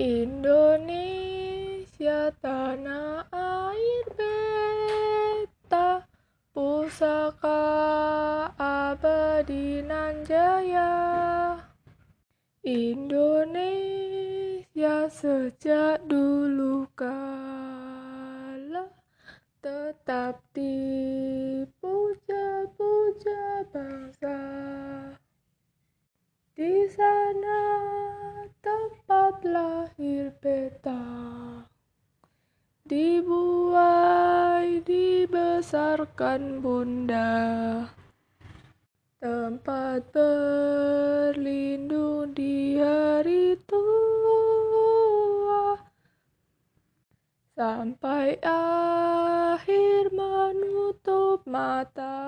Indonesia tanah air beta pusaka abadi nan jaya. Indonesia sejak dulu kala tetap dipuja-puja bangsa. Di sana beta dibuai dibesarkan bunda. Tempat berlindung di hari tua. Sampai akhir menutup mata